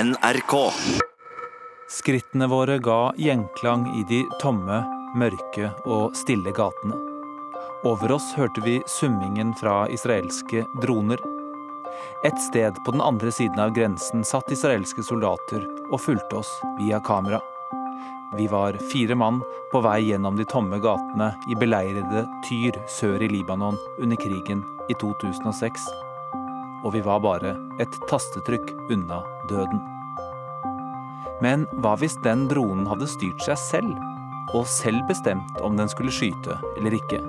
NRK. Skrittene våre ga gjenklang i de tomme, mørke og stille gatene. Over oss hørte vi summingen fra israelske droner. Et sted på den andre siden av grensen satt israelske soldater og fulgte oss via kamera. Vi var fire mann på vei gjennom de tomme gatene i beleirede Tyr sør i Libanon under krigen i 2006. Og vi var bare et tastetrykk unna døden. Men hva hvis den dronen hadde styrt seg selv, og selv bestemt om den skulle skyte eller ikke?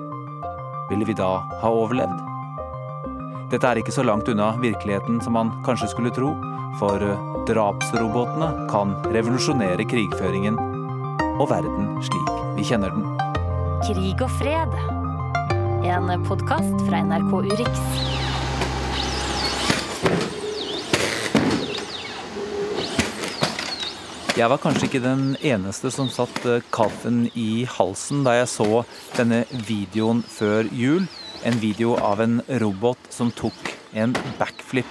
Ville vi da ha overlevd? Dette er ikke så langt unna virkeligheten som man kanskje skulle tro, for drapsrobotene kan revolusjonere krigføringen og verden slik vi kjenner den. Krig og fred. En podkast fra NRK Urix. Jeg var kanskje ikke den eneste som satt kaffen i halsen da jeg så denne videoen før jul. En video av en robot som tok en backflip.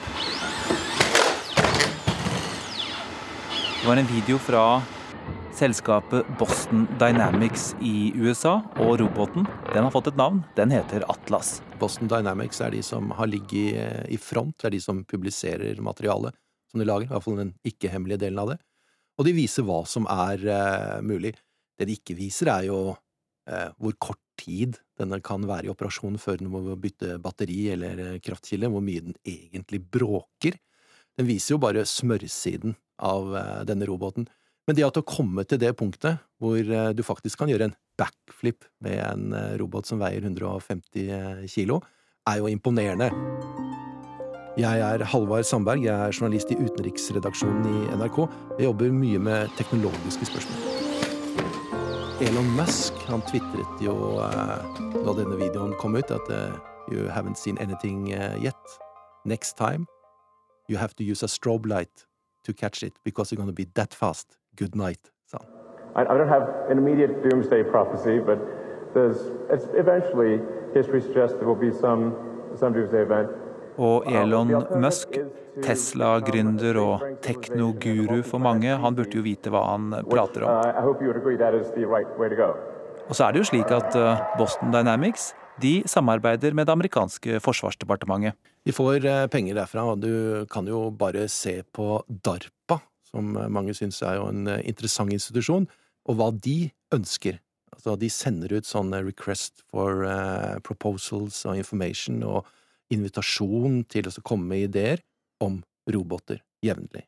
Det var en video fra selskapet Boston Dynamics i USA, og roboten den har fått et navn. Den heter Atlas. Boston Dynamics er de som har ligget i front, det er de som publiserer materialet som de lager, i hvert fall den ikke-hemmelige delen av det og de viser hva som er eh, mulig. Det de ikke viser, er jo eh, hvor kort tid denne kan være i operasjon før den må bytte batteri eller uh, kraftkilde, hvor mye den egentlig bråker. Den viser jo bare smørsiden av denne roboten. Men det at å komme til det punktet hvor du faktisk kan gjøre en backflip med en robot som veier 150 kilo, er jo imponerende. Jeg er Halvard Sandberg, jeg er journalist i utenriksredaksjonen i NRK. Jeg jobber mye med teknologiske spørsmål. Elon Musk han tvitret jo uh, da denne videoen kom ut, at uh, you haven't seen anything uh, yet. Next time you have to use a strobe light to catch it because you're to be that fast. Good night, sa han. I don't have an immediate doomsday prophecy, but there's eventually history suggests there will be some some doomsday event. Og Elon Musk, Tesla-gründer og teknoguru for mange, han burde jo vite hva han prater om. Og så er det jo slik at uh, Boston Dynamics de samarbeider med det amerikanske forsvarsdepartementet. De får uh, penger derfra, og du kan jo bare se på DARPA, som mange syns er jo en uh, interessant institusjon, og hva de ønsker. Altså, de sender ut sånne request for proposals og information. og invitasjon til å komme med ideer om roboter jevnlig.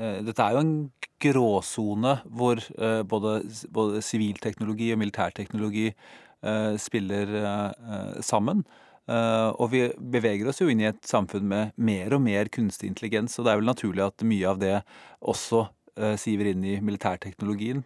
Eh, dette er jo en gråsone hvor eh, både sivilteknologi og militærteknologi eh, spiller sammen. Og vi beveger oss jo inn i et samfunn med mer og mer kunstig intelligens, og det er vel naturlig at mye av det også siver inn i militærteknologien.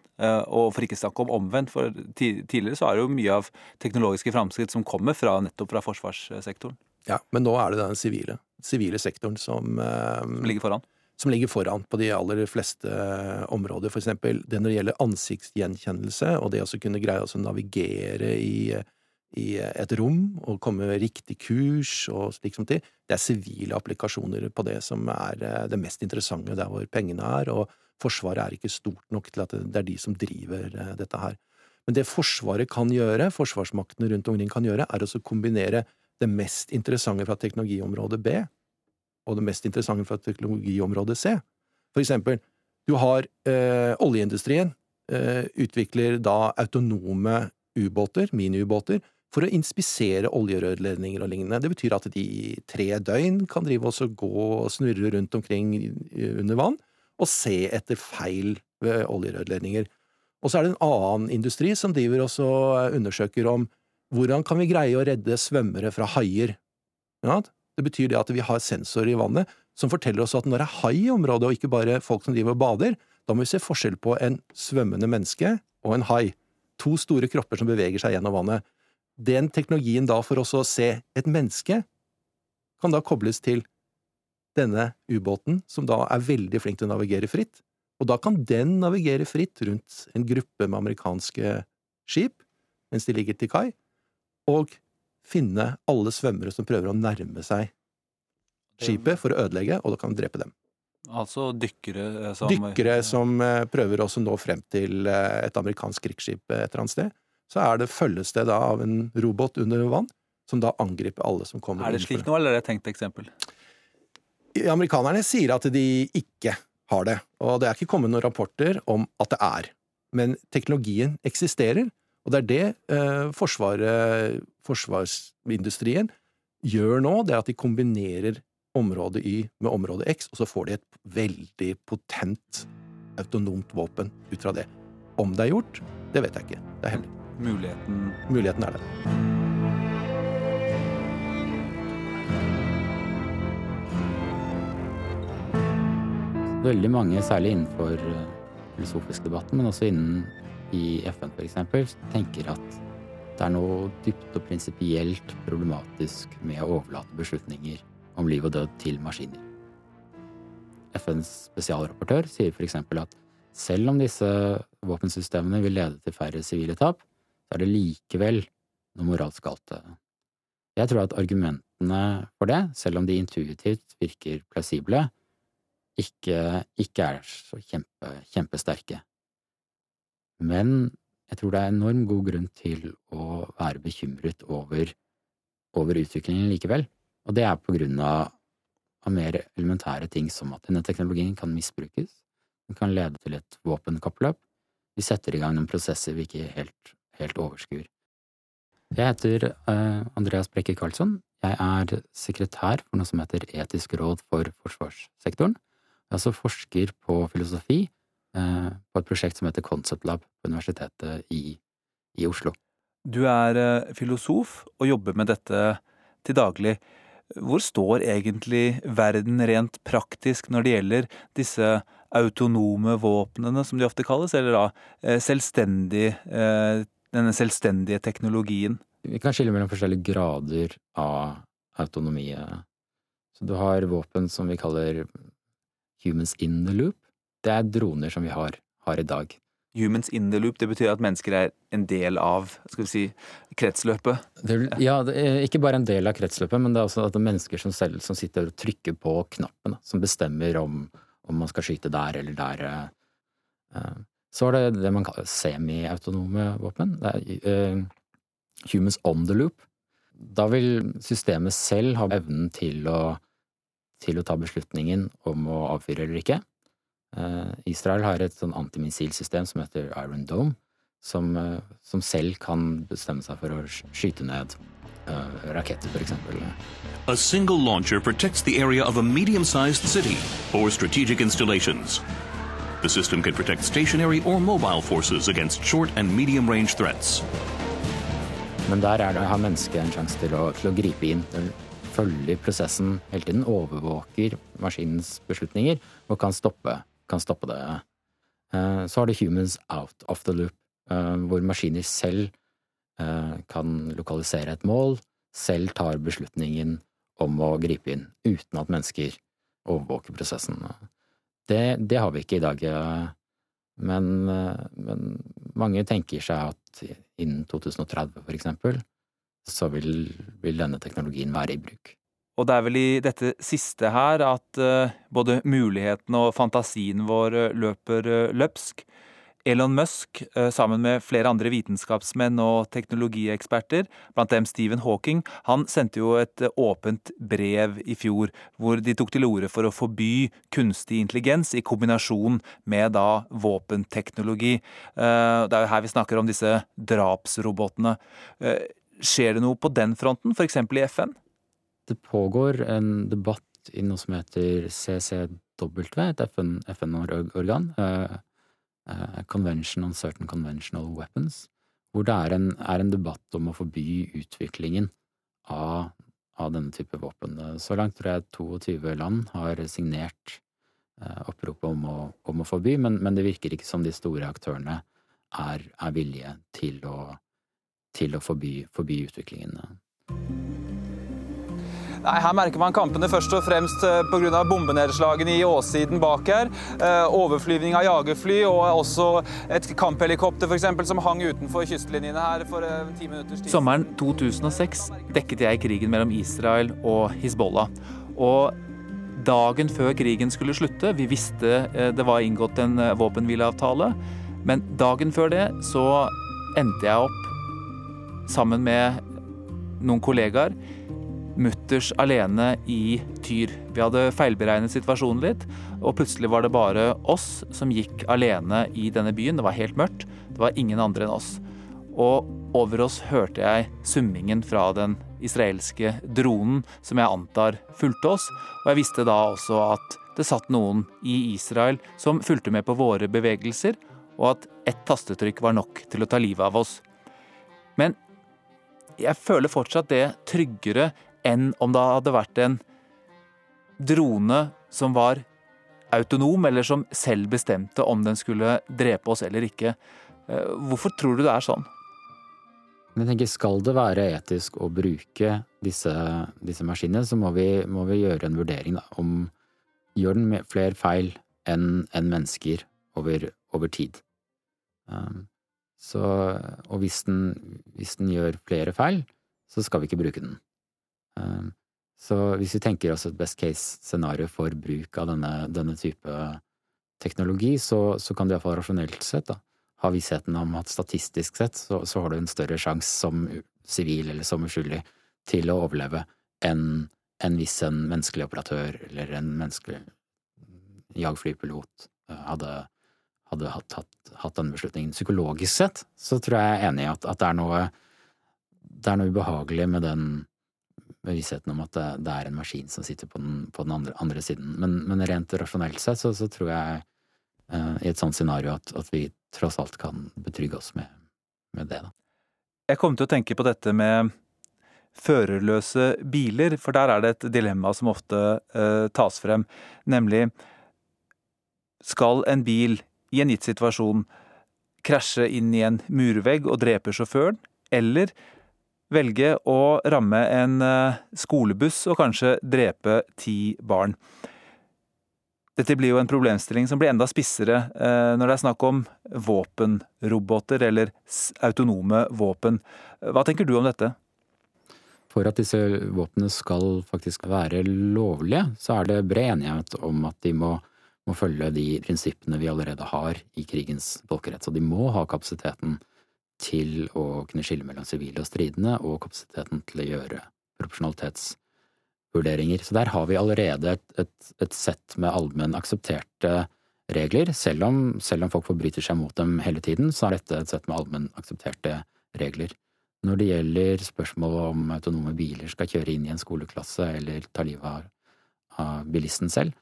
Og for ikke snakke om omvendt, for tidligere så er det jo mye av teknologiske framskritt som kommer fra, nettopp fra forsvarssektoren. Ja, men nå er det den sivile, sivile sektoren som, eh, som ligger foran? Som ligger foran på de aller fleste eh, områder. For eksempel det når det gjelder ansiktsgjenkjennelse, og det å kunne greie å navigere i, i, et rom og komme med riktig kurs og slik som til. Det er sivile applikasjoner på det som er eh, det mest interessante der hvor pengene er, og Forsvaret er ikke stort nok til at det er de som driver dette her. Men det Forsvaret kan gjøre, forsvarsmaktene rundt omkring kan gjøre, er å kombinere det mest interessante fra teknologiområde B og det mest interessante fra teknologiområde C. For eksempel, du har eh, oljeindustrien eh, utvikler da autonome ubåter, miniubåter, for å inspisere oljerørledninger og lignende. Det betyr at de i tre døgn kan drive oss og gå og snurre rundt omkring under vann og se etter feil ved oljerørledninger. Og så er det en annen industri som driver oss og undersøker om hvordan kan vi greie å redde svømmere fra haier? Ja, det betyr det at vi har sensorer i vannet som forteller oss at når det er hai i området, og ikke bare folk som driver og bader, da må vi se forskjell på en svømmende menneske og en hai. To store kropper som beveger seg gjennom vannet. Den teknologien da for oss å se et menneske kan da kobles til denne ubåten, som da er veldig flink til å navigere fritt, og da kan den navigere fritt rundt en gruppe med amerikanske skip mens de ligger til kai, og finne alle svømmere som prøver å nærme seg skipet for å ødelegge, og da kan drepe dem. Altså dykkere eh, som Dykkere som eh, prøver også å nå frem til eh, et amerikansk krigsskip et eller annet sted. Så er det følges det da av en robot under vann, som da angriper alle som kommer Er det slik nå, eller er det et tenkt eksempel? Amerikanerne sier at de ikke har det, og det er ikke kommet noen rapporter om at det er. Men teknologien eksisterer, og det er det eh, forsvaret, forsvarsindustrien gjør nå, det er at de kombinerer område Y med område X, og så får de et veldig potent autonomt våpen ut fra det. Om det er gjort, det vet jeg ikke. Det er hemmelig. Muligheten Muligheten er der. Veldig mange, særlig innenfor eh, filosofisk debatten, men også innen i FN f.eks., tenker at det er noe dypt og prinsipielt problematisk med å overlate beslutninger om liv og død til maskiner. FNs spesialrapportør sier f.eks. at selv om disse våpensystemene vil lede til færre sivile tap, så er det likevel noe moralsk galt. Jeg tror at argumentene for det, selv om de intuitivt virker plausible, ikke, ikke er så kjempe, kjempesterke. Men jeg tror det er enormt god grunn til å være bekymret over, over utviklingen likevel. Og det er på grunn av, av mer elementære ting som at denne teknologien kan misbrukes. Den kan lede til et våpenkappløp. Vi setter i gang noen prosesser vi ikke helt, helt overskuer. Jeg heter uh, Andreas Brekke Karlsson. Jeg er sekretær for noe som heter Etisk råd for forsvarssektoren. Jeg er også forsker på filosofi på et prosjekt som heter Concept Lab på Universitetet i, i Oslo. Du er uh, filosof og jobber med dette til daglig. Hvor står egentlig verden rent praktisk når det gjelder disse autonome våpnene, som de ofte kalles, eller da selvstendig, denne selvstendige teknologien? Vi kan skille mellom forskjellige grader av autonomi. Så du har våpen som vi kaller humans in the loop. Det er droner som vi har, har i dag. Humans in the loop, det betyr at mennesker er en del av skal vi si, kretsløpet? Det, ja, det ikke bare en del av kretsløpet, men det er også at det er mennesker som selv som sitter og trykker på knappen, som bestemmer om, om man skal skyte der eller der. Så er det det man kaller semiautonome våpen. Det er uh, humans on the loop. Da vil systemet selv ha evnen til å, til å ta beslutningen om å avfyre eller ikke. Uh, Israel har et sånn antimissilsystem som heter Iron Dome, som, uh, som, selv kan bestemme seg for å skyte ned uh, raketter, eksempel. A single launcher protects the area of a medium-sized city or strategic installations. The system can protect stationary or mobile forces against short and medium-range threats. Men der det, har mennesket en sjanse til, til, å gripe inn. Den følger prosessen hele tiden, overvåker maskinens beslutninger og kan stoppe, kan stoppe det. Så har du humans out of the loop, hvor maskiner selv kan lokalisere et mål, selv tar beslutningen om å gripe inn, uten at mennesker overvåker prosessen. Det, det har vi ikke i dag. Men, men, mange tenker seg at innen 2030, for eksempel, så vil, vil, denne teknologien være i bruk. Og det er vel i dette siste her at uh, både muligheten og fantasien vår uh, løper uh, løpsk. Elon Musk, sammen med flere andre vitenskapsmenn og teknologieksperter, blant dem Stephen Hawking, han sendte jo et åpent brev i fjor hvor de tok til orde for å forby kunstig intelligens i kombinasjon med da våpenteknologi. Det er jo her vi snakker om disse drapsrobotene. Skjer det noe på den fronten, f.eks. i FN? Det pågår en debatt i noe som heter CCW, et FN-organ. FN Uh, Convention on Certain Conventional Weapons, hvor det er en, er en debatt om å forby utviklingen av, av, denne type våpen. Så langt tror jeg 22 land har signert uh, oppropet om å, om å forby, men, men, det virker ikke som de store aktørene er, er villige til å, til å forby, forby utviklingen. Nei, Her merker man kampene først og fremst pga. bombenedslagene i åssiden bak her. Overflyvning av jagerfly og også et kamphelikopter for eksempel, som hang utenfor kystlinjene her for ti minutters tid. Sommeren 2006 dekket jeg krigen mellom Israel og Hizbollah. Og dagen før krigen skulle slutte. Vi visste eh, det var inngått en eh, våpenhvileavtale. Men dagen før det så endte jeg opp sammen med noen kollegaer mutters alene i Tyr. Vi hadde feilberegnet situasjonen litt, og plutselig var det bare oss som gikk alene i denne byen. Det var helt mørkt. Det var ingen andre enn oss. Og over oss hørte jeg summingen fra den israelske dronen, som jeg antar fulgte oss. Og jeg visste da også at det satt noen i Israel som fulgte med på våre bevegelser, og at ett tastetrykk var nok til å ta livet av oss. Men jeg føler fortsatt det tryggere enn om det hadde vært en drone som var autonom, eller som selv bestemte om den skulle drepe oss eller ikke. Eh, hvorfor tror du det er sånn? Jeg tenker, Skal det være etisk å bruke disse, disse maskinene, så må vi, må vi, gjøre en vurdering da, om gjør den flere feil enn en mennesker over, over tid. Um, så, og hvis den, hvis den, gjør flere feil, så skal vi ikke bruke den. Um, så hvis vi tenker oss et best case scenario for bruk av denne, denne type teknologi, så, så kan du iallfall rasjonelt sett da, ha vissheten om at statistisk sett så, så har du en større sjanse som sivil eller som uskyldig til å overleve enn en hvis en menneskelig operatør eller en menneskelig jagflypilot eh, hadde, hadde hatt, hatt, hatt denne beslutningen. Psykologisk sett så tror jeg jeg er enig i at, at det, er noe, det er noe ubehagelig med den bevisstheten om at det, det, er en maskin som sitter på den, på den andre, andre, siden. Men, men, rent rasjonelt sett så, så tror jeg uh, i et sånt scenario at, at, vi tross alt kan betrygge oss med, med det. Da. Jeg kom til å tenke på dette med førerløse biler, for der er det et dilemma som ofte uh, tas frem, nemlig skal en bil i en gitt situasjon krasje inn i en murvegg og drepe sjåføren, eller velge å ramme en eh, skolebuss og kanskje drepe ti barn. Dette blir jo en problemstilling som blir enda spissere eh, når det er snakk om våpenroboter eller autonome våpen. Hva tenker du om dette? For at disse våpnene skal faktisk være lovlige, så er det bred enighet om at de må, må følge de prinsippene vi allerede har i krigens folkerett. Så de må ha kapasiteten til å kunne skille mellom sivile og stridende, og kapasiteten til å gjøre proporsjonalitetsvurderinger. Så der har vi allerede et, et, et sett med allmenn aksepterte regler. Selv om, selv om, folk forbryter seg mot dem hele tiden, så er dette et sett med allmenn aksepterte regler. Når det gjelder spørsmålet om autonome biler skal kjøre inn i en skoleklasse eller ta livet av, av bilisten selv,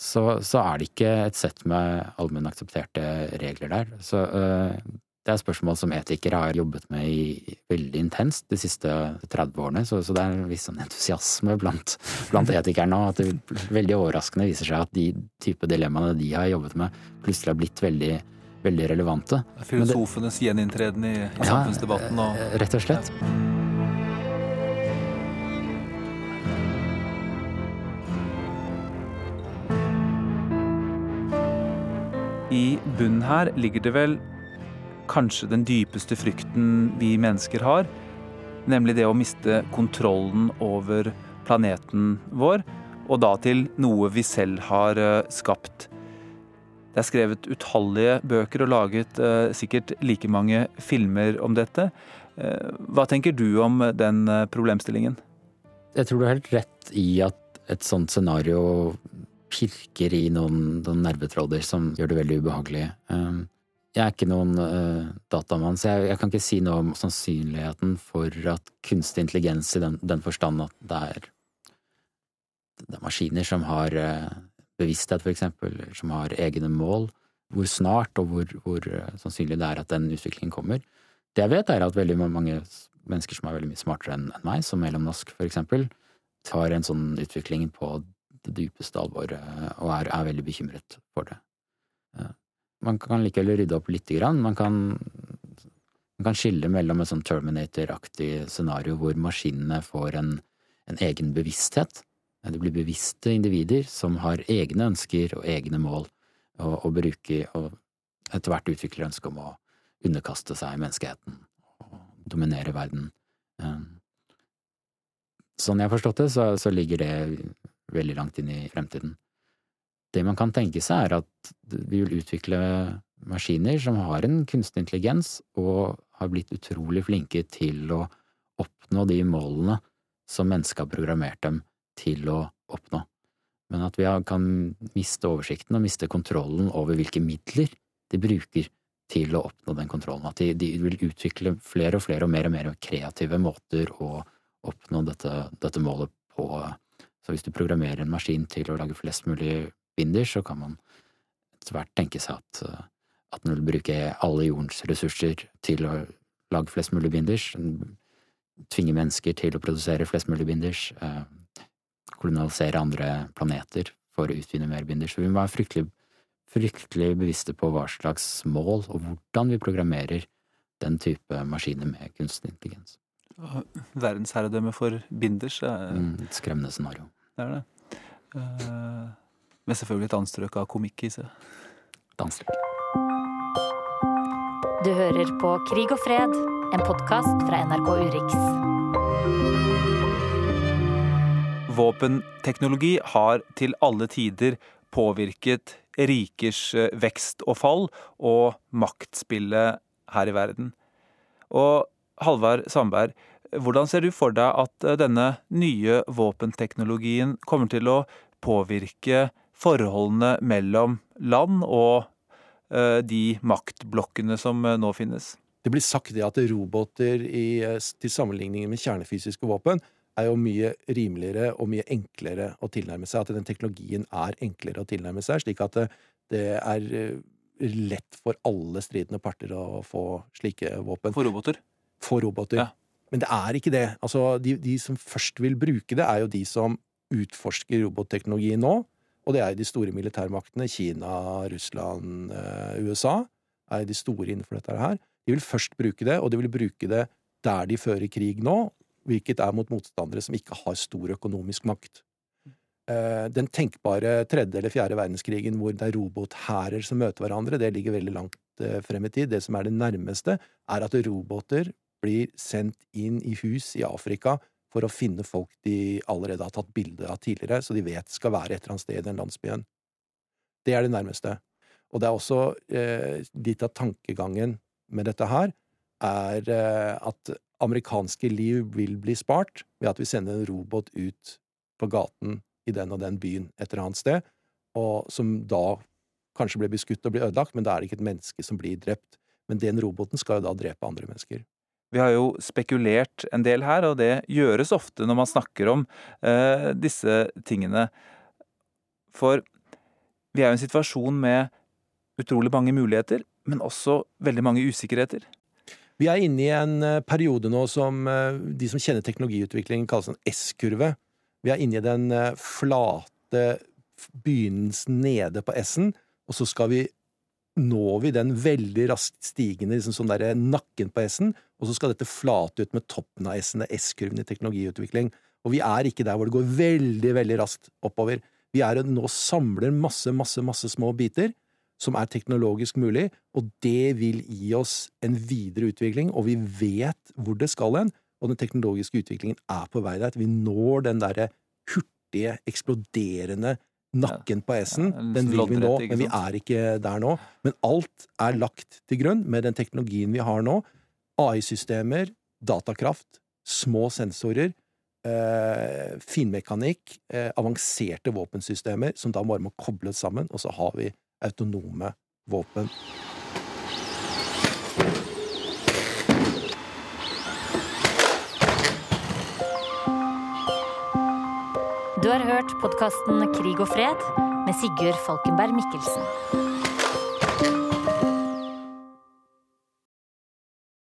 så, så, er det ikke et sett med allmenn aksepterte regler der. Så øh, det er spørsmål som etikere har jobbet med i veldig intenst de siste 30 årene, så, så det er en viss sånn entusiasme blant, blant etikerne nå. At det veldig overraskende viser seg at de type dilemmaene de har jobbet med, plutselig har blitt veldig, veldig relevante. Filosofenes gjeninntreden i, i ja, samfunnsdebatten og eh, Rett og slett. Ja. I bunnen her ligger det vel kanskje den dypeste frykten vi mennesker har, nemlig det å miste kontrollen over planeten vår, og da til noe vi selv har eh, skapt. Det er skrevet utallige bøker og laget eh, sikkert like mange filmer om dette. Eh, hva tenker du om den problemstillingen? Jeg tror du har helt rett i at et sånt scenario pirker i noen, noen nervetråder som gjør det veldig ubehagelig. Jeg er ikke noen uh, datamann, så jeg, jeg, kan ikke si noe om sannsynligheten for at kunstig intelligens i den, den forstand at det er, det er, maskiner som har uh, bevissthet, for eksempel, som har egne mål, hvor snart og hvor, hvor uh, sannsynlig det er at den utviklingen kommer. Det jeg vet, er at veldig mange mennesker som er veldig mye smartere enn meg, som Elon Musk for eksempel, tar en sånn utvikling på det dypeste alvoret og er, er veldig bekymret for det. Man kan likevel rydde opp lite grann. Man kan, man kan skille mellom et sånn Terminator-aktig scenario hvor maskinene får en, en, egen bevissthet. De blir bevisste individer som har egne ønsker og egne mål, og, å bruke, og etter hvert utvikler ønske om å underkaste seg menneskeheten og dominere verden. Ehm, sånn jeg har forstått det, så, så ligger det veldig langt inn i fremtiden. Det man kan tenke seg, er at vi vil utvikle maskiner som har en kunstig intelligens, og har blitt utrolig flinke til å oppnå de målene som mennesket har programmert dem til å oppnå. Men at vi kan miste oversikten og miste kontrollen over hvilke midler de bruker til å oppnå den kontrollen. At de, de vil utvikle flere og flere og mer og mer kreative måter å oppnå dette, dette målet på. Så hvis du programmerer en maskin til å lage flest mulig binders, så kan man etter hvert tenke seg at, eh, at den vil bruke alle jordens ressurser til å lage flest mulig binders, tvinge mennesker til å produsere flest mulig binders, eh, kolonialisere andre planeter for å utvinne mer binders. Så vi må være fryktelig, fryktelig bevisste på hva slags mål og hvordan vi programmerer den type maskiner med kunstig intelligens. Verdensherredømme for binders er mm, Et skremmende scenario. Det er det. Uh, med selvfølgelig et anstrøk av komikk i seg. Anstrøk. Du hører på Krig og fred, en podkast fra NRK Urix. Våpenteknologi har til alle tider påvirket rikers eh, vekst og fall og maktspillet her i verden. Og Halvard Sandberg, hvordan ser du for deg at eh, denne nye våpenteknologien kommer til å påvirke forholdene mellom land og uh, de maktblokkene som uh, nå finnes. Det blir sagt det at roboter i, eh, til sammenligning med kjernefysiske våpen er jo mye rimeligere og mye enklere å tilnærme seg. At den teknologien er enklere å tilnærme seg, slik at det, det er lett for alle stridende parter å få slike våpen. For roboter? For roboter. Ja. Men det er ikke det. Altså, de, de, som først vil bruke det, er jo de som utforsker robotteknologi nå. Og det er de store militærmaktene. Kina, Russland, eh, USA er de store innenfor dette her. De vil først bruke det, og de vil bruke det der de fører krig nå, hvilket er mot motstandere som ikke har stor økonomisk makt. Eh, den tenkbare tredje eller fjerde verdenskrigen hvor det er robothærer som møter hverandre, det ligger veldig langt eh, frem i tid. Det som er det nærmeste, er at roboter blir sendt inn i hus i Afrika for å finne folk de allerede har tatt bilde av tidligere, så de vet skal være et eller annet sted i den landsbyen. Det er det nærmeste. Og det er også eh, litt av tankegangen med dette her, er eh, at amerikanske liv vil bli spart ved at vi sender en robot ut på gaten i den og den byen et eller annet sted, og som da kanskje blir beskutt og blir ødelagt, men da er det ikke et menneske som blir drept. Men den roboten skal jo da drepe andre mennesker. Vi har jo spekulert en del her, og det gjøres ofte når man snakker om eh, disse tingene. For vi er jo i en situasjon med utrolig mange muligheter, men også veldig mange usikkerheter. Vi er inne i en eh, periode nå som eh, de som kjenner teknologiutvikling, kaller en S-kurve. Vi er inne i den eh, flate begynnelsen nede på S-en, og så skal vi når vi den veldig raskt stigende liksom sånn der nakken på S-en, og så skal dette flate ut med toppen av S-en, S-kurven i teknologiutvikling. Og vi er ikke der hvor det går veldig, veldig raskt oppover. Vi er nå samler masse, masse, masse små biter som er teknologisk mulig, og det vil gi oss en videre utvikling, og vi vet hvor det skal hen, og den teknologiske utviklingen er på vei der. Vi når den derre hurtige, eksploderende nakken på S-en. Den vil vi nå, men vi er ikke der nå. Men alt er lagt til grunn med den teknologien vi har nå. AI-systemer, datakraft, små sensorer, eh, finmekanikk, eh, avanserte våpensystemer som da bare må kobles sammen, og så har vi autonome våpen. Du har hørt podkasten Krig og fred med Sigurd Falkenberg Mikkelsen.